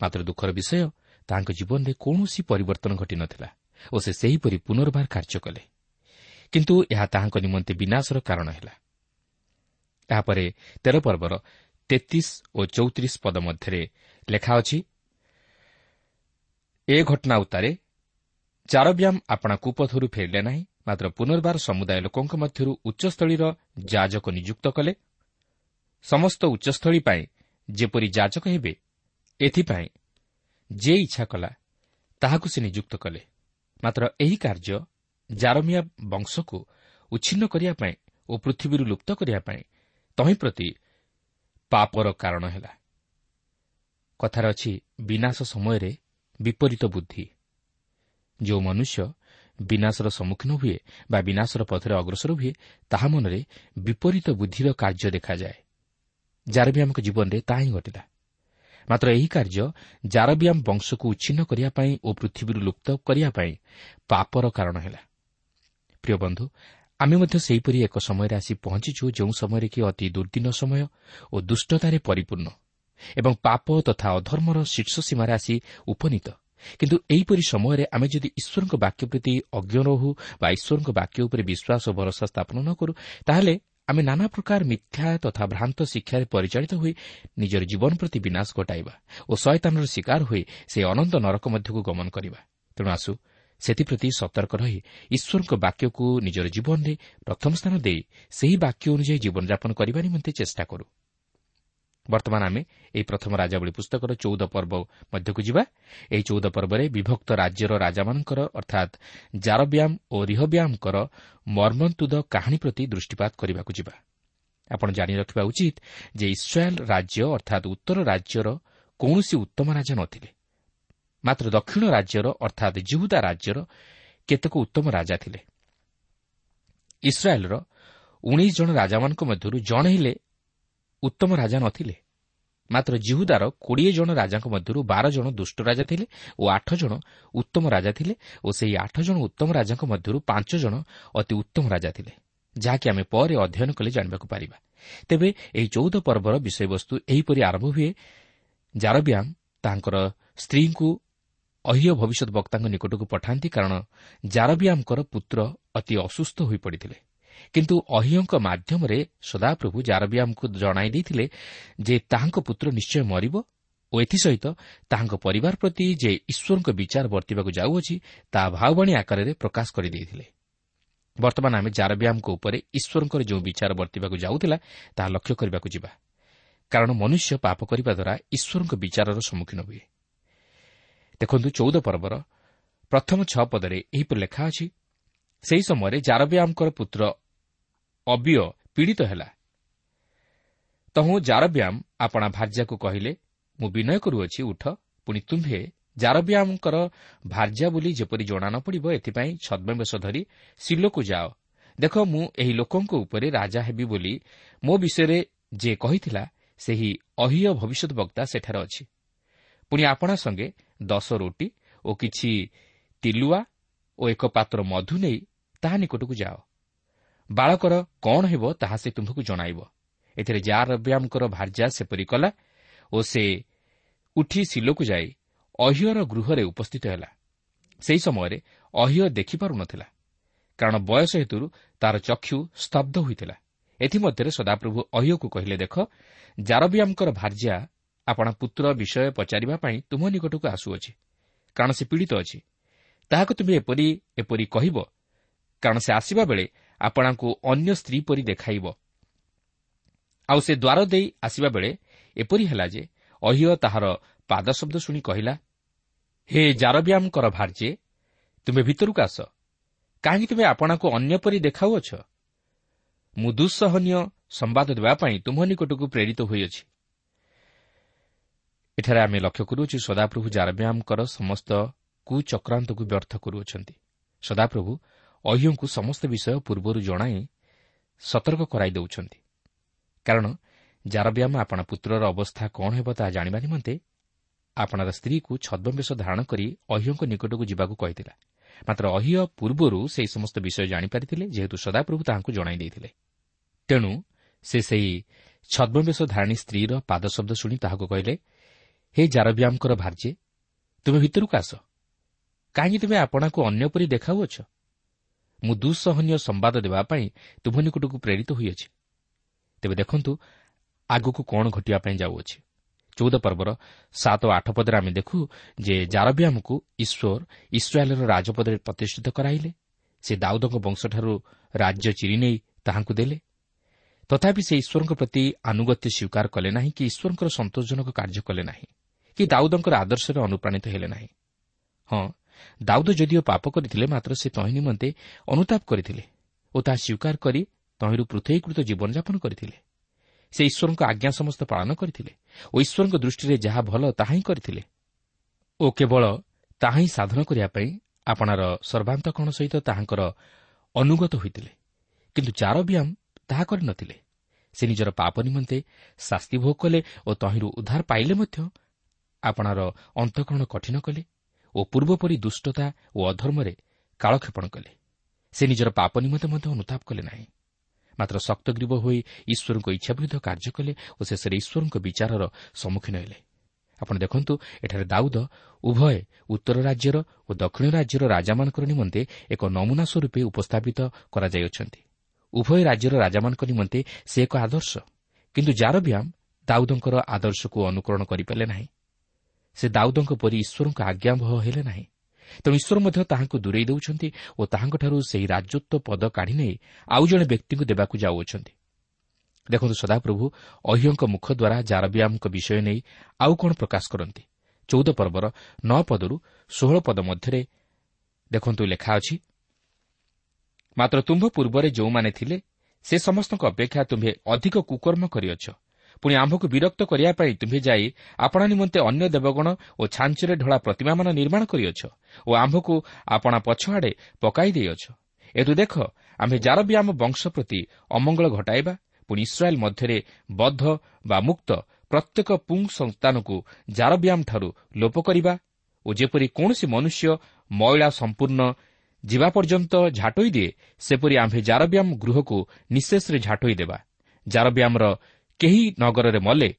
ମାତ୍ର ଦୁଃଖର ବିଷୟ ତାଙ୍କ ଜୀବନରେ କୌଣସି ପରିବର୍ତ୍ତନ ଘଟିନଥିଲା ଓ ସେ ସେହିପରି ପୁନର୍ବାର କାର୍ଯ୍ୟ କଲେ। କିନ୍ତୁ ଏହା ତାହାଙ୍କ ନିମନ୍ତେ ବିନାଶର କାରଣ ହେଲା। ଏହାପରେ ତେର ପର୍ବର ତେତିଶ ଓ ଚଉତିରିଶ ପଦ ମଧ୍ୟରେ ଲେଖା ଅଛି ଏ ଘଟଣା ଉତ୍ତାରେ ଚାରବ୍ୟାମ ଆପଣା କୁପଥରୁ ଫେରିଲେ ନାହିଁ ମାତ୍ର ପୁନର୍ବାର ସମୁଦାୟ ଲୋକଙ୍କ ମଧ୍ୟରୁ ଉଚ୍ଚସ୍ଥଳୀର ଯାଜକ ନିଯୁକ୍ତ କଲେ ସମସ୍ତ ଉଚ୍ଚସ୍ଥଳୀ ପାଇଁ ଯେପରି ଯାଜକ ହେବେ ଏଥିପାଇଁ ଯେ ଇଚ୍ଛା କଲା ତାହାକୁ ସେ ନିଯୁକ୍ତ କଲେ। ମାତ୍ର ଏହି କାର୍ଯ୍ୟ ଜାରମିଆ ବଂଶକୁ ଉଚ୍ଛିନ୍ନ କରିବା ପାଇଁ ଓ ପୃଥିବୀରୁ ଲୁପ୍ତ କରିବା ପାଇଁ ତହିଁ ପ୍ରତି ପାପର କାରଣ ହେଲା। କଥାରେ ଅଛି ବିନାଶ ସମୟରେ ବିପରୀତ ବୁଦ୍ଧି। ଯେଉଁ ମନୁଷ୍ୟ ବିନାଶର ସମ୍ମୁଖୀନ ହୁଏ ବା ବିନାଶର ପଥରେ ଅଗ୍ରସର ହୁଏ ତାହା ମନରେ ବିପରୀତ ବୁଦ୍ଧିର କାର୍ଯ୍ୟ ଦେଖାଯାଏ। ଜାରବିଆମଙ୍କ ଜୀବନରେ ତାହା ହିଁ ଘଟିଲା। ମାତ୍ର ଏହି କାର୍ଯ୍ୟ ଜାରବିଆମ ବଂଶକୁ ଉଚ୍ଛିନ୍ନ କରିବା ପାଇଁ ଓ ପୃଥିବୀରୁ ଲୁପ୍ତ କରିବା ପାଇଁ ପାପର କାରଣ ହେଲା। ପ୍ରିୟ ବନ୍ଧୁ ଆମେ ମଧ୍ୟ ସେହିପରି ଏକ ସମୟରେ ଆସି ପହଞ୍ଚିଛୁ ଯେଉଁ ସମୟରେ କି ଅତି ଦୁର୍ଦ୍ଦିନ ସମୟ ଓ ଦୁଷ୍ଟତାରେ ପରିପୂର୍ଣ୍ଣ ଏବଂ ପାପ ତଥା ଅଧର୍ମର ଶୀର୍ଷ ସୀମାରେ ଆସି ଉପନୀତ। କିନ୍ତୁ ଏହିପରି ସମୟରେ ଆମେ ଯଦି ଈଶ୍ୱରଙ୍କ ବାକ୍ୟ ପ୍ରତି ଅଜ୍ଞ ରହୁ ବା ଈଶ୍ୱରଙ୍କ ବାକ୍ୟ ଉପରେ ବିଶ୍ୱାସ ଓ ଭରସା ସ୍ଥାପନ ନ କରୁ ତାହେଲେ ଆମେ ନାନା ପ୍ରକାର ମିଥ୍ୟା ତଥା ଭ୍ରାନ୍ତ ଶିକ୍ଷାରେ ପରିଚାଳିତ ହୋଇ ନିଜର ଜୀବନ ପ୍ରତି ବିନାଶ ଘଟାଇବା ଓ ଶୟତାନର ଶିକାର ହୋଇ ସେହି ଅନନ୍ତ ନରକ ମଧ୍ୟକୁ ଗମନ କରିବା। ତେଣୁ ଆସୁ ସେଥିପ୍ରତି ସତର୍କ ରହି ଈଶ୍ୱରଙ୍କ ବାକ୍ୟକୁ ନିଜର ଜୀବନରେ ପ୍ରଥମ ସ୍ଥାନ ଦେଇ ସେହି ବାକ୍ୟ ଅନୁଯାୟୀ ଜୀବନଯାପନ କରିବା ନିମନ୍ତେ ଚେଷ୍ଟା କରୁ। ବର୍ତ୍ତମାନ ଆମେ ଏହି ପ୍ରଥମ ରାଜାବଳୀ ପୁସ୍ତକର ଚଉଦ ପର୍ବ ମଧ୍ୟକୁ ଯିବା। ଏହି ଚଉଦ ପର୍ବରେ ବିଭକ୍ତ ରାଜ୍ୟର ରାଜାମାନଙ୍କର ଅର୍ଥାତ୍ ଜାରବ୍ୟାମ୍ ଓ ରିହବ୍ୟାମ୍ଙ୍କର ମର୍ମନ୍ତୁଦ କାହାଣୀ ପ୍ରତି ଦୃଷ୍ଟିପାତ କରିବାକୁ ଯିବା। ଆପଣ ଜାଣି ରଖିବା ଉଚିତ ଯେ ଇସ୍ରାଏଲ୍ ରାଜ୍ୟ ଅର୍ଥାତ୍ ଉତ୍ତର ରାଜ୍ୟର କୌଣସି ଉତ୍ତମ ରାଜା ନଥିଲେ। ମାତ୍ର ଦକ୍ଷିଣ ରାଜ୍ୟର ଅର୍ଥାତ୍ ଜିହୁଦା ରାଜ୍ୟର କେତେକ ଉତ୍ତମ ରାଜା ଥିଲେ। ଇସ୍ରାଏଲ୍ର ଉଣେଇଶ ଜଣ ରାଜାମାନଙ୍କ ମଧ୍ୟରୁ ଜଣେ ହେଲେ ଉତ୍ତମ ରାଜା ନଥିଲେ। ମାତ୍ର ଜିହୁଦାର କୋଡ଼ିଏ ଜଣ ରାଜାଙ୍କ ମଧ୍ୟରୁ ବାର ଜଣ ଦୁଷ୍ଟ ରାଜା ଥିଲେ ଓ ଆଠ ଜଣ ଉତ୍ତମ ରାଜା ଥିଲେ ଓ ସେହି ଆଠ ଜଣ ଉତ୍ତମ ରାଜାଙ୍କ ମଧ୍ୟରୁ ପାଞ୍ଚ ଜଣ ଅତି ଉତ୍ତମ ରାଜା ଥିଲେ ଯାହାକି ଆମେ ପରେ ଅଧ୍ୟୟନ କଲେ ଜାଣିବାକୁ ପାରିବା। ତେବେ ଏହି ଚଉଦ ପର୍ବର ବିଷୟବସ୍ତୁ ଏହିପରି ଆରମ୍ଭ ହୁଏ ଜାରବ୍ୟାମ୍ ତାଙ୍କର ସ୍ତ୍ରୀଙ୍କୁ ଅହିୟ ଭବିଷ୍ୟତ ବକ୍ତାଙ୍କ ନିକଟକୁ ପଠାନ୍ତି କାରଣ ଜାରବିଆମଙ୍କର ପୁତ୍ର ଅତି ଅସୁସ୍ଥ ହୋଇପଡ଼ିଥିଲେ। କିନ୍ତୁ ଅହିୟଙ୍କ ମାଧ୍ୟମରେ ସଦାପ୍ରଭୁ ଜାରବିଆମଙ୍କୁ ଜଣାଇ ଦେଇଥିଲେ ଯେ ତାହାଙ୍କ ପୁତ୍ର ନିଶ୍ଚୟ ମରିବ ଓ ଏଥିସହିତ ତାହାଙ୍କ ପରିବାର ପ୍ରତି ଯେ ଈଶ୍ୱରଙ୍କ ବିଚାର ବର୍ତ୍ତିବାକୁ ଯାଉଅଛି ତାହା ଭାଓବାଣୀ ଆକାରରେ ପ୍ରକାଶ କରିଦେଇଥିଲେ ବର୍ତ୍ତମାନ ଆମେ ଜାରବିଆମଙ୍କ ଉପରେ ଈଶ୍ୱରଙ୍କର ଯେଉଁ ବିଚାର ବର୍ତ୍ତିବାକୁ ଯାଉଥିଲା ତାହା ଲକ୍ଷ୍ୟ କରିବାକୁ ଯିବା। କାରଣ ମନୁଷ୍ୟ ପାପ କରିବା ଦ୍ୱାରା ଈଶ୍ୱରଙ୍କ ବିଚାରର ସମ୍ମୁଖୀନ ହୁଏ। ଦେଖନ୍ତୁ ଚଉଦ ପର୍ବର ପ୍ରଥମ ଛଅ ପଦରେ ଏହିପରି ଲେଖା ଅଛି ସେହି ସମୟରେ ଜାରବ୍ୟାମଙ୍କର ପୁତ୍ର ଅବିୟ ପୀଡ଼ିତ ହେଲା। ତହୁଁ ଜାରବ୍ୟାମ ଆପଣା ଭାର୍ଯ୍ୟାକୁ କହିଲେ ମୁଁ ବିନୟ କରୁଅଛି ଉଠ। ପୁଣି ତୁମ୍ଭେ ଜାରବ୍ୟାମଙ୍କର ଭାର୍ଯ୍ୟା ବୋଲି ଯେପରି ଜଣା ନ ପଡ଼ିବ ଏଥିପାଇଁ ଛଦ୍ମବେଶ ଧରି ସିଲୋକୁ ଯାଅ। ଦେଖ ମୁଁ ଏହି ଲୋକଙ୍କ ଉପରେ ରାଜା ହେବି ବୋଲି ମୋ ବିଷୟରେ ଯେ କହିଥିଲା ସେହି ଅହିୟ ଭବିଷ୍ୟତ ବକ୍ତା ସେଠାରେ ଅଛି। ପୁଣି ଆପଣା ସଙ୍ଗେ ଦଶ ରୋଟି ଓ କିଛି ତିଲୁଆ ଓ ଏକ ପାତ୍ର ମଧୁ ନେଇ ତାହା ନିକଟକୁ ଯାଅ। ବାଳକର କ'ଣ ହେବ ତାହା ସେ ତୁମ୍ଭକୁ ଜଣାଇବ। ଏଥିରେ ଜାରବ୍ୟାମଙ୍କର ଭାର୍ଯ୍ୟା ସେପରି କଲା ଓ ସେ ଉଠି ସିଲୋକୁ ଯାଇ ଅହିୟର ଗୃହରେ ଉପସ୍ଥିତ ହେଲା। ସେହି ସମୟରେ ଅହିୟ ଦେଖିପାରୁନଥିଲା। କାରଣ ବୟସ ହେତୁରୁ ତାର ଚକ୍ଷୁ ସ୍ତବ୍ଧ ହୋଇଥିଲା। ଏଥିମଧ୍ୟରେ ସଦାପ୍ରଭୁ ଅହିୟକୁ କହିଲେ ଦେଖ ଜାରବିଆମଙ୍କର ଭାର୍ଯ୍ୟା ଆପଣା ପୁତ୍ର ବିଷୟ ପଚାରିବା ପାଇଁ ତୁମ ନିକଟକୁ ଆସୁଅଛି। କାରଣ ସେ ପୀଡ଼ିତ ଅଛି। ତାହାକୁ ତୁମେ ଏପରି ଏପରି କହିବ। କାରଣ ସେ ଆସିବା ବେଳେ ଆପଣଙ୍କୁ ଅନ୍ୟ ସ୍ତ୍ରୀ ପରି ଦେଖାଇବ। ଆଉ ସେ ଦ୍ୱାର ଦେଇ ଆସିବା ବେଳେ ଏପରି ହେଲା ଯେ ଅହିୟ ତାହାର ପାଦ ଶବ୍ଦ ଶୁଣି କହିଲା ହେ ଜାରବ୍ୟାମଙ୍କର ଭାର୍ଯ୍ୟେ ତୁମେ ଭିତରକୁ ଆସ। କାହିଁକି ତୁମେ ଆପଣଙ୍କୁ ଅନ୍ୟ ପରି ଦେଖାଉଅଛ? ମୁଁ ଦୁଃସହନୀୟ ସମ୍ବାଦ ଦେବା ପାଇଁ ତୁମ ନିକଟକୁ ପ୍ରେରିତ ହୋଇଅଛି। ଏଠାରେ ଆମେ ଲକ୍ଷ୍ୟ କରୁଅଛୁ ସଦାପ୍ରଭୁ ଜାରବ୍ୟାମଙ୍କର ସମସ୍ତ କୁଚକ୍ରାନ୍ତକୁ ବ୍ୟର୍ଥ କରୁଅଛନ୍ତି। ସଦାପ୍ରଭୁ ଅହିଙ୍କୁ ସମସ୍ତ ବିଷୟ ପୂର୍ବରୁ ଜଣାଇ ସତର୍କ କରାଇ ଦେଉଛନ୍ତି। କାରଣ ଜାରବ୍ୟାମ ଆପଣା ପୁତ୍ରର ଅବସ୍ଥା କ'ଣ ହେବ ତାହା ଜାଣିବା ନିମନ୍ତେ ଆପଣାର ସ୍ତ୍ରୀକୁ ଛଦ୍ମବେଶ ଧାରଣ କରି ଅହିଙ୍କ ନିକଟକୁ ଯିବାକୁ କହିଥିଲା। ମାତ୍ର ଅହିୟ ପୂର୍ବରୁ ସେହି ସମସ୍ତ ବିଷୟ ଜାଣିପାରିଥିଲେ ଯେହେତୁ ସଦାପ୍ରଭୁ ତାହାଙ୍କୁ ଜଣାଇ ଦେଇଥିଲେ। ତେଣୁ ସେ ସେହି ଛଦ୍ମବେଶ ଧାରଣୀ ସ୍ତ୍ରୀର ପାଦ ଶବ୍ଦ ଶୁଣି ତାହାକୁ କହିଲେ ହେ ଜାରବ୍ୟାମଙ୍କର ଭାର୍ଯ୍ୟେ ତୁମେ ଭିତରକୁ ଆସ। କାହିଁକି ତୁମେ ଆପଣଙ୍କୁ ଅନ୍ୟ ପରି ଦେଖାଉଅଛ? ମୁଁ ଦୁଃସହନୀୟ ସମ୍ବାଦ ଦେବା ପାଇଁ ତୁମ ନିକଟକୁ ପ୍ରେରିତ ହୋଇଅଛି। ତେବେ ଦେଖନ୍ତୁ ଆଗକୁ କ'ଣ ଘଟିବା ପାଇଁ ଯାଉଅଛି। ଚଉଦ ପର୍ବର ସାତ ଓ ଆଠ ପଦରେ ଆମେ ଦେଖୁ ଯେ ଜାରବ୍ୟାମକୁ ଈଶ୍ୱର ଇସ୍ରାଏଲ୍ର ରାଜପଦରେ ପ୍ରତିଷ୍ଠିତ କରାଇଲେ। ସେ ଦାଉଦଙ୍କ ବଂଶଠାରୁ ରାଜ୍ୟ ଚିରି ନେଇ ତାହାଙ୍କୁ ଦେଲେ। ତଥାପି ସେ ଈଶ୍ୱରଙ୍କ ପ୍ରତି ଆନୁଗତ୍ୟ ସ୍ୱୀକାର କଲେ ନାହିଁ କି ଈଶ୍ୱରଙ୍କର ସନ୍ତୋଷଜନକ କାର୍ଯ୍ୟ କଲେ ନାହିଁ କି ଦାଉଦଙ୍କର ଆଦର୍ଶରେ ଅନୁପ୍ରାଣିତ ହେଲେ ନାହିଁ। ହଁ ଦାଉଦ ଯଦିଓ ପାପ କରିଥିଲେ ମାତ୍ର ସେ ତହିଁ ନିମନ୍ତେ ଅନୁତାପ କରିଥିଲେ ଓ ତାହା ସ୍ୱୀକାର କରି ତହିଁରୁ ପୃଥକୀକୃତ ଜୀବନଯାପନ କରିଥିଲେ। ସେ ଈଶ୍ୱରଙ୍କ ଆଜ୍ଞା ସମସ୍ତ ପାଳନ କରିଥିଲେ ଓ ଈଶ୍ୱରଙ୍କ ଦୃଷ୍ଟିରେ ଯାହା ଭଲ ତାହା ହିଁ କରିଥିଲେ। ଓ କେବଳ ତାହା ହିଁ ସାଧନ କରିବା ପାଇଁ ଆପଣାର ସର୍ବାନ୍ତକରଣ ସହିତ ତାହାଙ୍କର ଅନୁଗତ ହୋଇଥିଲେ। କିନ୍ତୁ ଚାରବିୟାମ ତାହା କରିନଥିଲେ ସେ ନିଜର ପାପ ନିମନ୍ତେ ଶାସ୍ତି ଭୋଗ କଲେ ଓ ତହିଁରୁ ଉଦ୍ଧାର ପାଇଲେ ମଧ୍ୟ ଆପଣାର ଅନ୍ତଃକରଣ କଠିନ କଲେ। ଓ ପୂର୍ବପରି ଦୁଷ୍ଟତା ଓ ଅଧର୍ମରେ କାଳକ୍ଷେପଣ କଲେ। ସେ ନିଜର ପାପ ନିମନ୍ତେ ମଧ୍ୟ ଅନୁତାପ କଲେ ନାହିଁ। ମାତ୍ର ଶକ୍ତଗ୍ରୀବ ହୋଇ ଈଶ୍ୱରଙ୍କ ଇଚ୍ଛା ବିରୁଦ୍ଧ କାର୍ଯ୍ୟ କଲେ ଓ ଶେଷରେ ଈଶ୍ୱରଙ୍କ ବିଚାରର ସମ୍ମୁଖୀନ ହେଲେ। ଆପଣ ଦେଖନ୍ତୁ ଏଠାରେ ଦାଉଦ ଉଭୟ ଉତ୍ତର ରାଜ୍ୟର ଓ ଦକ୍ଷିଣ ରାଜ୍ୟର ରାଜାମାନଙ୍କର ନିମନ୍ତେ ଏକ ନମୁନା ସ୍ୱରୂପେ ଉପସ୍ଥାପିତ କରାଯାଇଅଛନ୍ତି। ଉଭୟ ରାଜ୍ୟର ରାଜାମାନଙ୍କ ନିମନ୍ତେ ସେ ଏକ ଆଦର୍ଶ। କିନ୍ତୁ ଜାରବ୍ୟାମ୍ ଦାଉଦଙ୍କର ଆଦର୍ଶକୁ ଅନୁକରଣ କରିପାରିଲେ ନାହିଁ। ସେ ଦାଉଦଙ୍କ ପରି ଈଶ୍ୱରଙ୍କ ଆଜ୍ଞାବହ ହେଲେ ନାହିଁ। ତେଣୁ ଈଶ୍ୱର ମଧ୍ୟ ତାହାଙ୍କୁ ଦୂରେଇ ଦେଉଛନ୍ତି ଓ ତାହାଙ୍କଠାରୁ ସେହି ରାଜତ୍ୱ ପଦ କାଢ଼ି ନେଇ ଆଉ ଜଣେ ବ୍ୟକ୍ତିଙ୍କୁ ଦେବାକୁ ଯାଉଅଛନ୍ତି। ଦେଖନ୍ତୁ ସଦାପ୍ରଭୁ ଅହ୍ୟଙ୍କ ମୁଖ ଦ୍ୱାରା ଜାରବିୟାମଙ୍କ ବିଷୟ ନେଇ ଆଉ କ'ଣ ପ୍ରକାଶ କରନ୍ତି? ଚଉଦ ପର୍ବର ନଅ ପଦରୁ ଷୋହଳ ପଦ ମଧ୍ୟରେ ଦେଖନ୍ତୁ ଲେଖା ଅଛି ମାତ୍ର ତୁମ୍ଭ ପୂର୍ବରେ ଯେଉଁମାନେ ଥିଲେ ସେ ସମସ୍ତଙ୍କ ଅପେକ୍ଷା ତୁମ୍ଭେ ଅଧିକ କୁକର୍ମ କରିଅଛ। ପୁଣି ଆମ୍ଭକୁ ବିରକ୍ତ କରିବା ପାଇଁ ତୁମ୍ଭେ ଯାଇ ଆପଣା ନିମନ୍ତେ ଅନ୍ୟ ଦେବଗଣ ଓ ଛାଞ୍ଚରେ ଢଳା ପ୍ରତିମାମାନ ନିର୍ମାଣ କରିଅଛ ଓ ଆମ୍ଭକୁ ଆପଣା ପଛଆଡ଼େ ପକାଇ ଦେଇଅଛ। ଏଠୁ ଦେଖ ଆମ୍ଭେ ଜାରବିୟାମ ବଂଶ ପ୍ରତି ଅମଙ୍ଗଳ ଘଟାଇବା ପୁଣି ଇସ୍ରାଏଲ୍ ମଧ୍ୟରେ ବଦ୍ଧ ବା ମୁକ୍ତ ପ୍ରତ୍ୟେକ ପୁଙ୍ଗ ସନ୍ତାନକୁ ଜାରବିୟାମଠାରୁ ଲୋପ କରିବା ଓ ଯେପରି କୌଣସି ମନୁଷ୍ୟ ମଇଳା ସମ୍ପୂର୍ଣ୍ଣ ଯିବା ପର୍ଯ୍ୟନ୍ତ ଝାଟୋଇ ଦିଏ ସେପରି ଆମ୍ଭେ ଜାରବ୍ୟାମ ଗୃହକୁ ନିଶେଷରେ ଝାଟୋଇ ଦେବା। ଜାରବ୍ୟାମର କେହି ନଗରରେ ମଲେ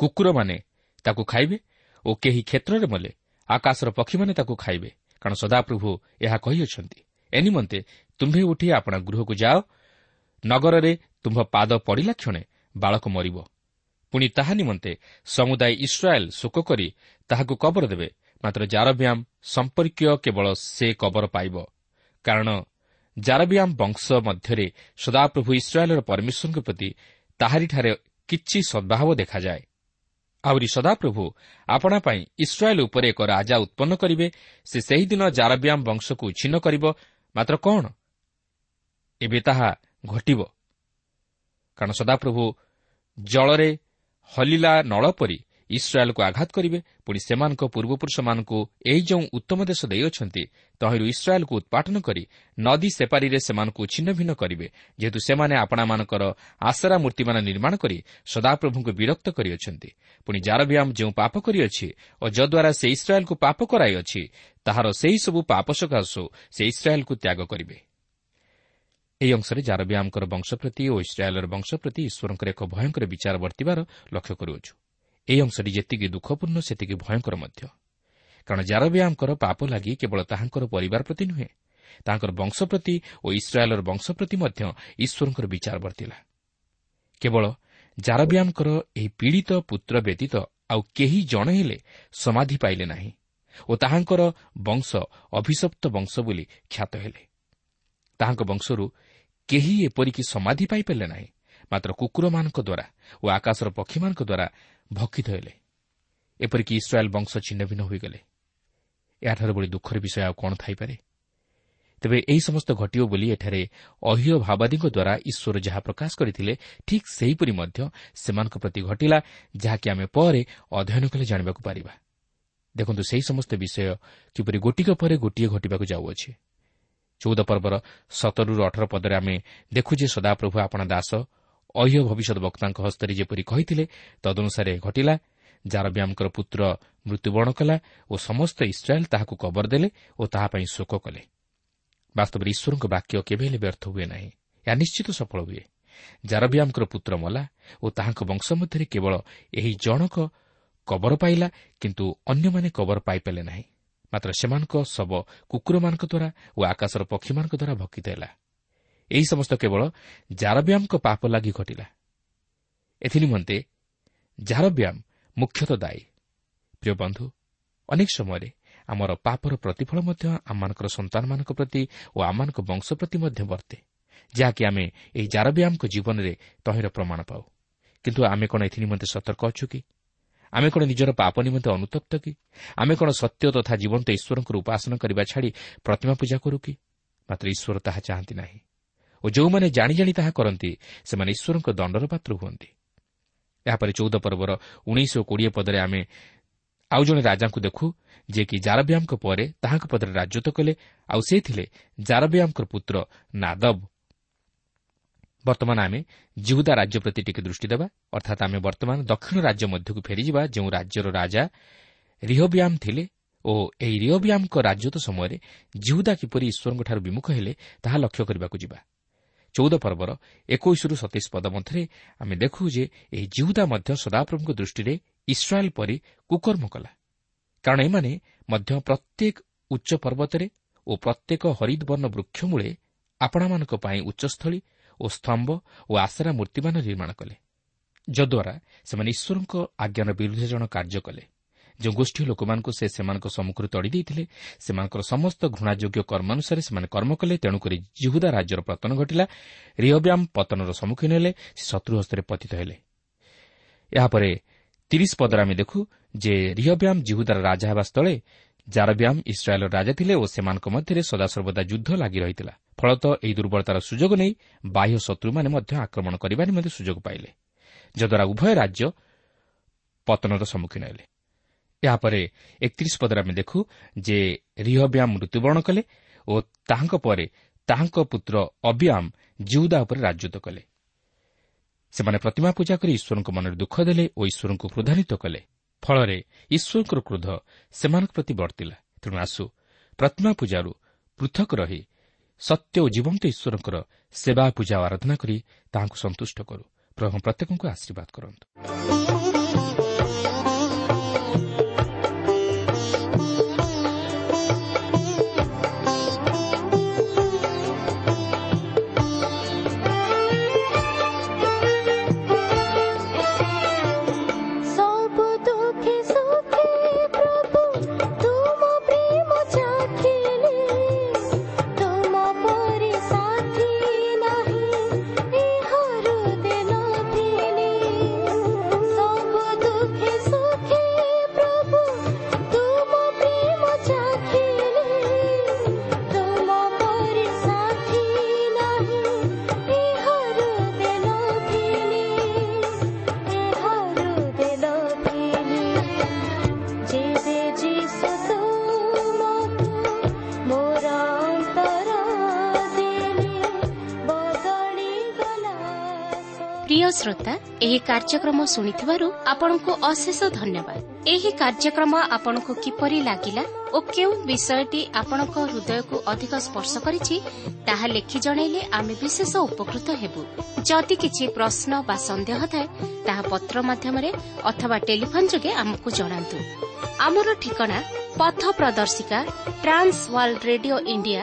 କୁକୁରମାନେ ତାକୁ ଖାଇବେ ଓ କେହି କ୍ଷେତ୍ରରେ ମଲେ ଆକାଶର ପକ୍ଷୀମାନେ ତାକୁ ଖାଇବେ। କାରଣ ସଦାପ୍ରଭୁ ଏହା କହିଅଛନ୍ତି ଏ ନିମନ୍ତେ ତୁମ୍ଭେ ଉଠି ଆପଣା ଗୃହକୁ ଯାଅ ନଗରରେ ତୁମ୍ଭ ପାଦ ପଡ଼ିଲା କ୍ଷଣେ ବାଳକ ମରିବ। ପୁଣି ତାହା ନିମନ୍ତେ ସମୁଦାୟ ଇସ୍ରାଏଲ୍ ଶୋକ କରି ତାହାକୁ କବର ଦେବେ ମାତ୍ର ଜାରବ୍ୟାମ୍ ସମ୍ପର୍କୀୟ କେବଳ ସେ କବର ପାଇବ। କାରଣ ଜାରବ୍ୟାମ୍ ବଂଶ ମଧ୍ୟରେ ସଦାପ୍ରଭୁ ଇସ୍ରାଏଲ୍ର ପରମେଶ୍ୱରଙ୍କ ପ୍ରତି ତାହାରିଠାରେ କିଛି ସଦ୍ଭାବ ଦେଖାଯାଏ। ଆହୁରି ସଦାପ୍ରଭୁ ଆପଣା ପାଇଁ ଇସ୍ରାଏଲ୍ ଉପରେ ଏକ ରାଜା ଉତ୍ପନ୍ନ କରିବେ ସେ ସେହିଦିନ ଜାରବ୍ୟାମ୍ ବଂଶକୁ ଛିନ୍ନ କରିବ ମାତ୍ର କ'ଣ? ଏବେ ତାହା ଘଟିବ। କାରଣ ସଦାପ୍ରଭୁ ଜଳରେ ହଲିଲା ନଳ ପରି ଇସ୍ରାଏଲ୍କୁ ଆଘାତ କରିବେ ପୁଣି ସେମାନଙ୍କ ପୂର୍ବପୁରୁଷମାନଙ୍କୁ ଏହି ଯେଉଁ ଉତ୍ତମ ଦେଶ ଦେଇଅଛନ୍ତି ତହିଁରୁ ଇସ୍ରାଏଲ୍କୁ ଉତ୍ପାଟନ କରି ନଦୀ ସେପାରିରେ ସେମାନଙ୍କୁ ଛିନ୍ନ ଭିନ୍ନ କରିବେ ଯେହେତୁ ସେମାନେ ଆପଣାମାନଙ୍କର ଆଶରା ମୂର୍ତ୍ତିମାନ ନିର୍ମାଣ କରି ସଦାପ୍ରଭୁଙ୍କୁ ବିରକ୍ତ କରିଅଛନ୍ତି। ପୁଣି ଜାରବିୟାମ ଯେଉଁ ପାପ କରିଅଛି ଓ ଯଦ୍ୱାରା ସେ ଇସ୍ରାଏଲ୍କୁ ପାପ କରାଇଅଛି ତାହାର ସେହିସବୁ ପାପ ସକାଶୁ ସେ ଇସ୍ରାଏଲ୍କୁ ତ୍ୟାଗ କରିବେ। ଏହି ଅଂଶରେ ଜାରବିୟାମଙ୍କର ବଂଶ ପ୍ରତି ଓ ଇସ୍ରାଏଲ୍ର ବଂଶ ପ୍ରତି ଈଶ୍ୱରଙ୍କର ଏକ ଭୟଙ୍କର ବିଚାର ବର୍ତ୍ତିବାର ଲକ୍ଷ୍ୟ କରୁଅଛୁ। ଏହି ଅଂଶଟି ଯେତିକି ଦୁଃଖପୂର୍ଣ୍ଣ ସେତିକି ଭୟଙ୍କର ମଧ୍ୟ। କାରଣ ଜାରବିୟାମଙ୍କର ପାପ ଲାଗି କେବଳ ତାହାଙ୍କର ପରିବାର ପ୍ରତି ନୁହେଁ ତାହାଙ୍କର ବଂଶ ପ୍ରତି ଓ ଇସ୍ରାଏଲ୍ର ବଂଶ ପ୍ରତି ମଧ୍ୟ ଈଶ୍ୱରଙ୍କର ବିଚାର ବର୍ତ୍ତିଲା। କେବଳ ଜାରବିୟାମଙ୍କର ଏହି ପୀଡ଼ିତ ପୁତ୍ର ବ୍ୟତୀତ ଆଉ କେହି ଜଣେ ହେଲେ ସମାଧି ପାଇଲେ ନାହିଁ ଓ ତାହାଙ୍କର ବଂଶ ଅଭିଶପ୍ତ ବଂଶ ବୋଲି ଖ୍ୟାତ ହେଲେ। ତାହାଙ୍କ ବଂଶରୁ କେହି ଏପରିକି ସମାଧି ପାଇପାରିଲେ ନାହିଁ ମାତ୍ର କୁକୁରମାନଙ୍କ ଦ୍ୱାରା ଓ ଆକାଶର ପକ୍ଷୀମାନଙ୍କ ଦ୍ୱାରା ଭକ୍ଷିତ ହେଲେ। ଏପରିକି ଇସ୍ରାଏଲ୍ ବଂଶ ଛିନ୍ନ ଭିନ୍ନ ହୋଇଗଲେ। ଏହାଠାରୁ ଭଳି ଦୁଃଖର ବିଷୟ ଆଉ କ'ଣ ଥାଇପାରେ? ତେବେ ଏହି ସମସ୍ତ ଘଟିବ ବୋଲି ଏଠାରେ ଅହ୍ୟ ଭାବାଦୀଙ୍କ ଦ୍ୱାରା ଈଶ୍ୱର ଯାହା ପ୍ରକାଶ କରିଥିଲେ ଠିକ୍ ସେହିପରି ମଧ୍ୟ ସେମାନଙ୍କ ପ୍ରତି ଘଟିଲା ଯାହାକି ଆମେ ପରେ ଅଧ୍ୟୟନ କଲେ ଜାଣିବାକୁ ପାରିବା। ଦେଖନ୍ତୁ ସେହି ସମସ୍ତ ବିଷୟ କିପରି ଗୋଟିକ ପରେ ଗୋଟିଏ ଘଟିବାକୁ ଯାଉଅଛି। ଚଉଦ ପର୍ବର ସତରରୁ ଅଠର ପଦରେ ଆମେ ଦେଖୁ ଯେ ସଦାପ୍ରଭୁ ଆପଣା ଦାସ ଅହ୍ୟ ଭବିଷ୍ୟତ ବକ୍ତାଙ୍କ ହସ୍ତରେ ଯେପରି କହିଥିଲେ ତଦନୁସାରେ ଘଟିଲା। ଜାରବ୍ୟାମଙ୍କର ପୁତ୍ର ମୃତ୍ୟୁବରଣ କଲା ଓ ସମସ୍ତ ଇସ୍ରାଏଲ୍ ତାହାକୁ କବର ଦେଲେ ଓ ତାହା ପାଇଁ ଶୋକ କଲେ। ବାସ୍ତବରେ ଈଶ୍ୱରଙ୍କ ବାକ୍ୟ କେବେ ହେଲେ ବ୍ୟର୍ଥ ହୁଏ ନାହିଁ। ଏହା ନିଶ୍ଚିତ ସଫଳ ହୁଏ। ଜାରବିୟାମଙ୍କର ପୁତ୍ର ମଲା ଓ ତାହାଙ୍କ ବଂଶ ମଧ୍ୟରେ କେବଳ ଏହି ଜଣକ କବର ପାଇଲା କିନ୍ତୁ ଅନ୍ୟମାନେ କବର ପାଇପାରିଲେ ନାହିଁ। ମାତ୍ର ସେମାନଙ୍କ ଶବ କୁକୁରମାନଙ୍କ ଦ୍ୱାରା ଓ ଆକାଶର ପକ୍ଷୀମାନଙ୍କ ଦ୍ୱାରା ଭକ୍ଷିତ ହେଲା। ଏହି ସମସ୍ତ କେବଳ ଜାରବ୍ୟାମଙ୍କ ପାପ ଲାଗି ଘଟିଲା। ଏଥିନିମନ୍ତେ ଜାରବ୍ୟାମ ମୁଖ୍ୟତଃ ଦାୟୀ। ପ୍ରିୟ ବନ୍ଧୁ ଅନେକ ସମୟରେ ଆମର ପାପର ପ୍ରତିଫଳ ମଧ୍ୟ ଆମମାନଙ୍କର ସନ୍ତାନମାନଙ୍କ ପ୍ରତି ଓ ଆମମାନଙ୍କ ବଂଶ ପ୍ରତି ମଧ୍ୟ ବର୍ତ୍ତେ ଯାହାକି ଆମେ ଏହି ଜାରବ୍ୟାମଙ୍କ ଜୀବନରେ ତହିଁର ପ୍ରମାଣ ପାଉ। କିନ୍ତୁ ଆମେ କ'ଣ ଏଥିନିମନ୍ତେ ସତର୍କ ଅଛୁ କି? ଆମେ କ'ଣ ନିଜର ପାପ ନିମନ୍ତେ ଅନୁତପ୍ତ କି? ଆମେ କ'ଣ ସତ୍ୟ ତଥା ଜୀବନ୍ତ ଈଶ୍ୱରଙ୍କର ଉପାସନା କରିବା ଛାଡ଼ି ପ୍ରତିମା ପୂଜା କରୁ କି? ମାତ୍ର ଈଶ୍ୱର ତାହା ଚାହାନ୍ତି ନାହିଁ। ଓ ଯେଉଁମାନେ ଜାଣି ଜାଣି ତାହା କରନ୍ତି ସେମାନେ ଈଶ୍ୱରଙ୍କ ଦଣ୍ଡର ପାତ୍ର ହୁଅନ୍ତି। ଏହାପରେ ଚଉଦ ପର୍ବର ଉଣେଇଶ ଓ କୋଡ଼ିଏ ପଦରେ ଆମେ ଆଉ ଜଣେ ରାଜାଙ୍କୁ ଦେଖୁ ଯିଏକି ଜାରବିୟାମଙ୍କ ପରେ ତାହାଙ୍କ ପଦରେ ରାଜତ୍ୱ କଲେ ଆଉ ସେ ଥିଲେ ଜାରବିୟାମଙ୍କର ପୁତ୍ର ନାଦବ। ବର୍ତ୍ତମାନ ଆମେ ଜିହୁଦା ରାଜ୍ୟ ପ୍ରତି ଟିକେ ଦୃଷ୍ଟି ଦେବା ଅର୍ଥାତ୍ ଆମେ ବର୍ତ୍ତମାନ ଦକ୍ଷିଣ ରାଜ୍ୟ ମଧ୍ୟକୁ ଫେରିଯିବା ଯେଉଁ ରାଜ୍ୟର ରାଜା ରିହବିୟାମ ଥିଲେ ଓ ଏହି ରିଓବିୟାମଙ୍କ ରାଜତ୍ୱ ସମୟରେ ଜିହୁଦା କିପରି ଈଶ୍ୱରଙ୍କଠାରୁ ବିମୁଖ ହେଲେ ତାହା ଲକ୍ଷ୍ୟ କରିବାକୁ ଯିବା। ଚଉଦ ପର୍ବର ଏକୋଇଶରୁ ସତେଇଶ ପଦ ମଧ୍ୟରେ ଆମେ ଦେଖୁ ଯେ ଏହି ଜିହୁଦା ମଧ୍ୟ ସଦାପ୍ରଭୁଙ୍କ ଦୃଷ୍ଟିରେ ଇସ୍ରାଏଲ୍ ପରି କୁକର୍ମ କଲା। କାରଣ ଏମାନେ ମଧ୍ୟ ପ୍ରତ୍ୟେକ ଉଚ୍ଚ ପର୍ବତରେ ଓ ପ୍ରତ୍ୟେକ ହରିଦବର୍ଣ୍ଣ ବୃକ୍ଷ ମୂଳେ ଆପଣାମାନଙ୍କ ପାଇଁ ଉଚ୍ଚସ୍ଥଳୀ ଓ ସ୍ତମ୍ଭ ଓ ଆଶାରା ମୂର୍ତ୍ତିମାନ ନିର୍ମାଣ କଲେ। ଯଦ୍ୱାରା ସେମାନେ ଈଶ୍ୱରଙ୍କ ଆଜ୍ଞାର ବିରୁଦ୍ଧ ଜଣ କାର୍ଯ୍ୟ କଲେ। ଯେଉଁ ଗୋଷ୍ଠୀ ଲୋକମାନଙ୍କୁ ସେ ସେମାନଙ୍କ ସମ୍ମୁଖରୁ ତଡ଼ି ଦେଇଥିଲେ ସେମାନଙ୍କର ସମସ୍ତ ଘୃଣାଯୋଗ୍ୟ କର୍ମ ଅନୁସାରେ ସେମାନେ କର୍ମ କଲେ ତେଣୁକରି ଜିହୁଦା ରାଜ୍ୟର ପତନ ଘଟିଲା ରିଓବ୍ୟାମ୍ ପତନର ସମ୍ମୁଖୀନ ହେଲେ ସେ ଶତ୍ରୁ ହସ୍ତରେ ପତିତ ହେଲେ। ଏହାପରେ ତିରିଶ ପଦରେ ଆମେ ଦେଖୁ ଯେ ରିହବ୍ୟାମ୍ ଜିହୁଦାର ରାଜା ହେବା ସ୍ଥଳେ ଜାରବ୍ୟାମ୍ ଇସ୍ରାଏଲ୍ର ରାଜା ଥିଲେ ଓ ସେମାନଙ୍କ ମଧ୍ୟରେ ସଦାସର୍ବଦା ଯୁଦ୍ଧ ଲାଗି ରହିଥିଲା। ଫଳତଃ ଏହି ଦୁର୍ବଳତାର ସୁଯୋଗ ନେଇ ବାହ୍ୟ ଶତ୍ରୁମାନେ ମଧ୍ୟ ଆକ୍ରମଣ କରିବା ନିମନ୍ତେ ସୁଯୋଗ ପାଇଲେ ଯଦ୍ୱାରା ଉଭୟ ରାଜ୍ୟ ପତନର ସମ୍ମୁଖୀନ ହେଲେ। ଏହାପରେ ଏକତିରିଶ ପଦରେ ଆମେ ଦେଖୁ ଯେ ରିହବ୍ୟାମ୍ ମୃତ୍ୟୁବରଣ କଲେ ଓ ତାହାଙ୍କ ପରେ ତାହାଙ୍କ ପୁତ୍ର ଅବିୟାମ୍ ଜିଉଦା ଉପରେ ରାଜତ୍ୱ କଲେ। ସେମାନେ ପ୍ରତିମା ପୂଜା କରି ଈଶ୍ୱରଙ୍କ ମନରେ ଦୁଃଖ ଦେଲେ ଓ ଈଶ୍ୱରଙ୍କୁ କ୍ରୋଧାନ୍ୱିତ କଲେ। ଫଳରେ ଈଶ୍ୱରଙ୍କର କ୍ରୋଧ ସେମାନଙ୍କ ପ୍ରତି ବର୍ତ୍ତିଲା ତେଣୁ ଆସୁ ପ୍ରତିମା ପୂଜାରୁ ପୃଥକ ରହି ସତ୍ୟ ଓ ଜୀବନ୍ତ ଈଶ୍ୱରଙ୍କର ସେବା ପୂଜା ଓ ଆରାଧନା କରି ତାହାଙ୍କୁ ସନ୍ତୁଷ୍ଟ କରୁ। ପ୍ରଭୁ ପ୍ରତ୍ୟେକଙ୍କୁ ଆଶୀର୍ବାଦ କରନ୍ତୁ। ଏହି କାର୍ଯ୍ୟକ୍ରମ ଶୁଣିଥିବାରୁ ଆପଣଙ୍କୁ ଅଶେଷ ଧନ୍ୟବାଦ। ଏହି କାର୍ଯ୍ୟକ୍ରମ ଆପଣଙ୍କୁ କିପରି ଲାଗିଲା ଓ କେଉଁ ବିଷୟଟି ଆପଣଙ୍କ ହୃଦୟକୁ ଅଧିକ ସ୍ପର୍ଶ କରିଛି ତାହା ଲେଖି ଜଣାଇଲେ ଆମେ ବିଶେଷ ଉପକୃତ ହେବୁ। ଯଦି କିଛି ପ୍ରଶ୍ନ ବା ସନ୍ଦେହ ଥାଏ ତାହା ପତ୍ର ମାଧ୍ୟମରେ ଅଥବା ଟେଲିଫୋନ୍ ଯୋଗେ ଆମକୁ ଜଣାନ୍ତୁ। ଆମର ଠିକଣା ପଥ ପ୍ରଦର୍ଶିକା Trans World Radio India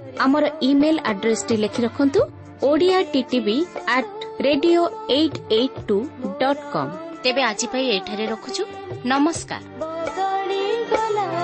ଆମର ଇମେଲ ଆଡ୍ରେସଟି ଲେଖି ରଖନ୍ତୁ Odia TTV at radio eight eight two dot com ତେବେ ଆଜି ପାଇଁ ଏଠାରେ ରଖୁଛୁ। ନମସ୍କାର। ବଦଳି ଗଲା